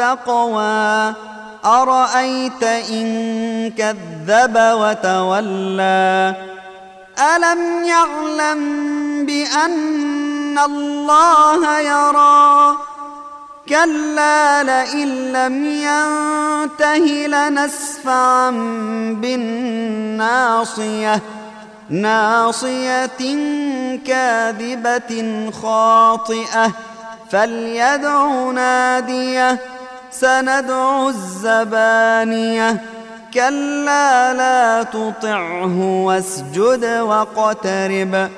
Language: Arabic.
التقوى أرأيت إن كذب وتولى. ألم يعلم بأن الله يرى؟ كلا لئن لم ينته لنسفعا بالناصية. ناصية كاذبة خاطئة. فليدع ناديه. سندع الزبانية. كلا لا تطعه واسجد واقترب.